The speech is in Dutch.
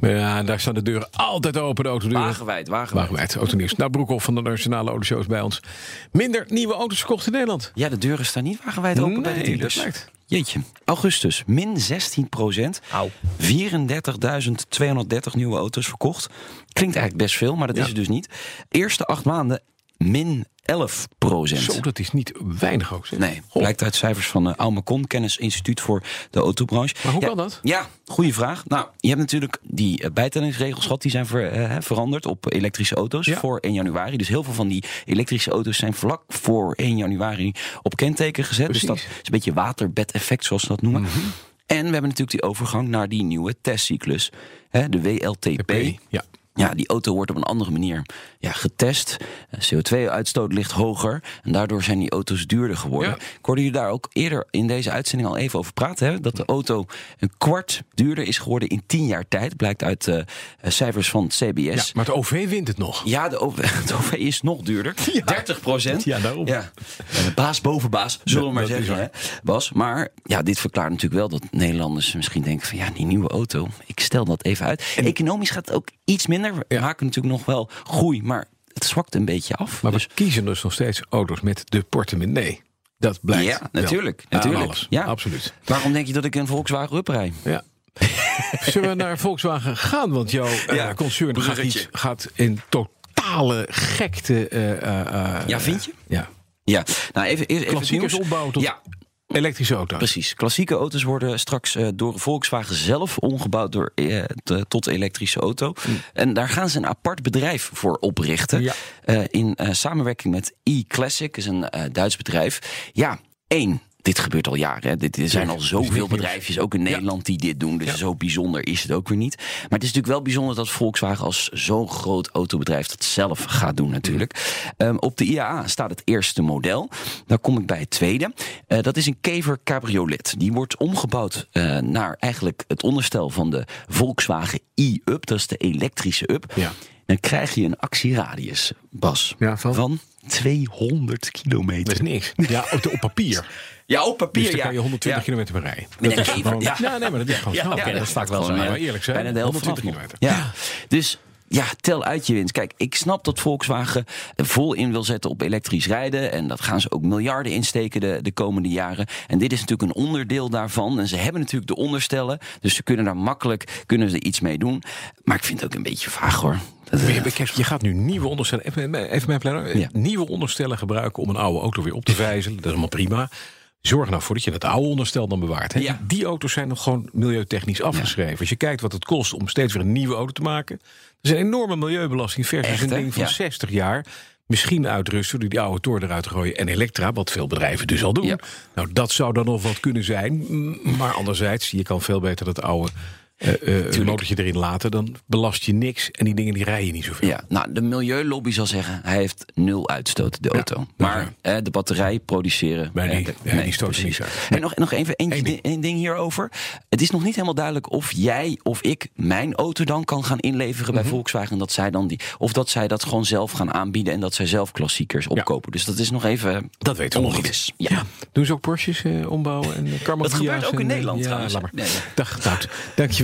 Ja, daar staan de deuren altijd open, de autodeuren. Wagenwijd, wagenwijd. Wagenwijd, autonieuws. Nou, Broekhoff van de Nationale Autoshow is bij ons. Minder nieuwe auto's verkocht in Nederland. Ja, de deuren staan niet wagenwijd open bij de dealers. dat lijkt. Jeetje. Augustus, min 16 procent. 34.230 nieuwe auto's verkocht. Klinkt eigenlijk best veel, maar dat Ja. is het dus niet. Eerste acht maanden, min 11 procent. Zo, dat is niet weinig ook. zeg. Nee, Goh. blijkt uit cijfers van de Almacon, Kennisinstituut voor de autobranche. Maar hoe Ja, kan dat? Ja, goede vraag. Nou, je hebt natuurlijk die eh, bijtellingsregels gehad, die zijn ver- eh, veranderd op elektrische auto's Ja. voor 1 januari. Dus heel veel van die elektrische auto's zijn vlak voor 1 january op kenteken gezet. Dus dat is een beetje waterbed-effect, zoals ze dat noemen. Mhm. En we hebben natuurlijk die overgang naar die nieuwe testcyclus, hè, de WLTP. Ja. Ja, die auto wordt op een andere manier ja, getest. Eh, CO2-uitstoot ligt hoger. En daardoor zijn die auto's duurder geworden. Ja. Ik hoorde jullie daar ook eerder in deze uitzending al even over praten. Hè? Dat de auto een kwart duurder is geworden in tien jaar tijd. Blijkt uit eh, eh, cijfers van het ja, CBS. maar het OV wint het nog. Ja, de OV, het OV is nog duurder. 30 procent. Ja, daarom. Ja. De baas boven baas, zullen we maar zeggen. Hè, Bas. Maar ja, dit verklaart natuurlijk wel dat Nederlanders misschien denken van... ja, die nieuwe auto, ik stel dat even uit. Economisch gaat het ook iets minder. We Ja. maken natuurlijk nog wel groei, maar het zwakt een beetje af. Maar Dus- we kiezen dus nog steeds auto's met de portemonnee. Dat blijkt. Ja, wel. natuurlijk, Aan natuurlijk. alles. Ja. Absoluut. Waarom denk je dat ik een Volkswagen Up rijd? Ja. Zullen we naar Volkswagen gaan? Want jouw eh, Ja, concern gaat, iets, gaat in totale gekte. eh, eh, eh, Ja, vind je? Ja. Ja, nou even, even nieuws. opbouwen tot Ja, elektrische auto's. Precies. Klassieke auto's worden straks eh, door Volkswagen zelf omgebouwd door, te- tot elektrische auto. En daar gaan ze een apart bedrijf voor oprichten. Ja. Eh, in samenwerking met e-Classic, is een Duits bedrijf. Ja, één. Dit gebeurt al jaren. Hè. Dit, er zijn al zoveel bedrijfjes, ook in Nederland, die dit doen. Dus zo bijzonder is het ook weer niet. Maar het is natuurlijk wel bijzonder dat Volkswagen als zo'n groot autobedrijf dat zelf gaat doen natuurlijk. Ehm, op de IAA staat het eerste model. Dan kom ik bij het tweede. Eh, dat is een Kever Cabriolet. Die wordt omgebouwd eh, naar eigenlijk het onderstel van de Volkswagen e-Up. Dat is de elektrische Up. Ja. Dan krijg je een actieradius, Bas, Ja, van? 200 kilometer. Dat is niks. Ja, op, de- op papier. Ja, op papier, Dus dan ja. kan je 120 Ja. kilometer per Dat een is gewoon- ja. ja, nee, maar dat is gewoon Ja, snel. oké, dat staat wel zo, we eerlijk zijn. Bijna de helft 120 vanaf kilometer. Ja. Dus ja, tel uit je winst. Kijk, ik snap dat Volkswagen vol in wil zetten op elektrisch rijden. En dat gaan ze ook miljarden insteken de, de komende jaren. En dit is natuurlijk een onderdeel daarvan. En ze hebben natuurlijk de onderstellen. Dus ze kunnen daar makkelijk kunnen ze iets mee doen. Maar ik vind het ook een beetje vaag hoor. Eh, je, gaat nu nieuwe onderstellen. Even, mijn. Ja. Nieuwe onderstellen gebruiken om een oude auto weer op te vijzelen. Dat is allemaal prima. Zorg nou voor dat je het oude onderstel dan bewaart. Hè? Ja. Die auto's zijn nog gewoon milieutechnisch afgeschreven. Als je kijkt wat het kost om steeds weer een nieuwe auto te maken. Dat is een enorme milieubelasting versus Echt, een ding van Ja. 60 jaar. Misschien uitrusten door die oude toren eruit te gooien. En elektra, wat veel bedrijven dus al doen. Nou, dat zou dan nog wat kunnen zijn. Maar anderzijds, je kan veel beter dat oude eh, eh, motortje erin laten. Dan belast je niks. En die dingen die rijden niet zoveel. Ja, nou, de milieulobby zal zeggen, hij heeft nul uitstoot, de auto. maar eh, de batterij produceren... Maar die- eh, de- ja, die precies. niks uit. En nog, nog even één ding. ding. ding hierover. Het is nog niet helemaal duidelijk of jij of ik mijn auto dan kan gaan inleveren Mhm. bij Volkswagen. En dat zij dan die, of dat zij dat gewoon zelf gaan aanbieden en dat zij zelf klassiekers opkopen. Dus dat is nog even Dat weten we nog niet. Ja. Doen ze ook Porsches eh, ombouwen en uh, Dat gebeurt ook in Nederland trouwens. Ja, laat maar. Nee, ja. Dag, Nout.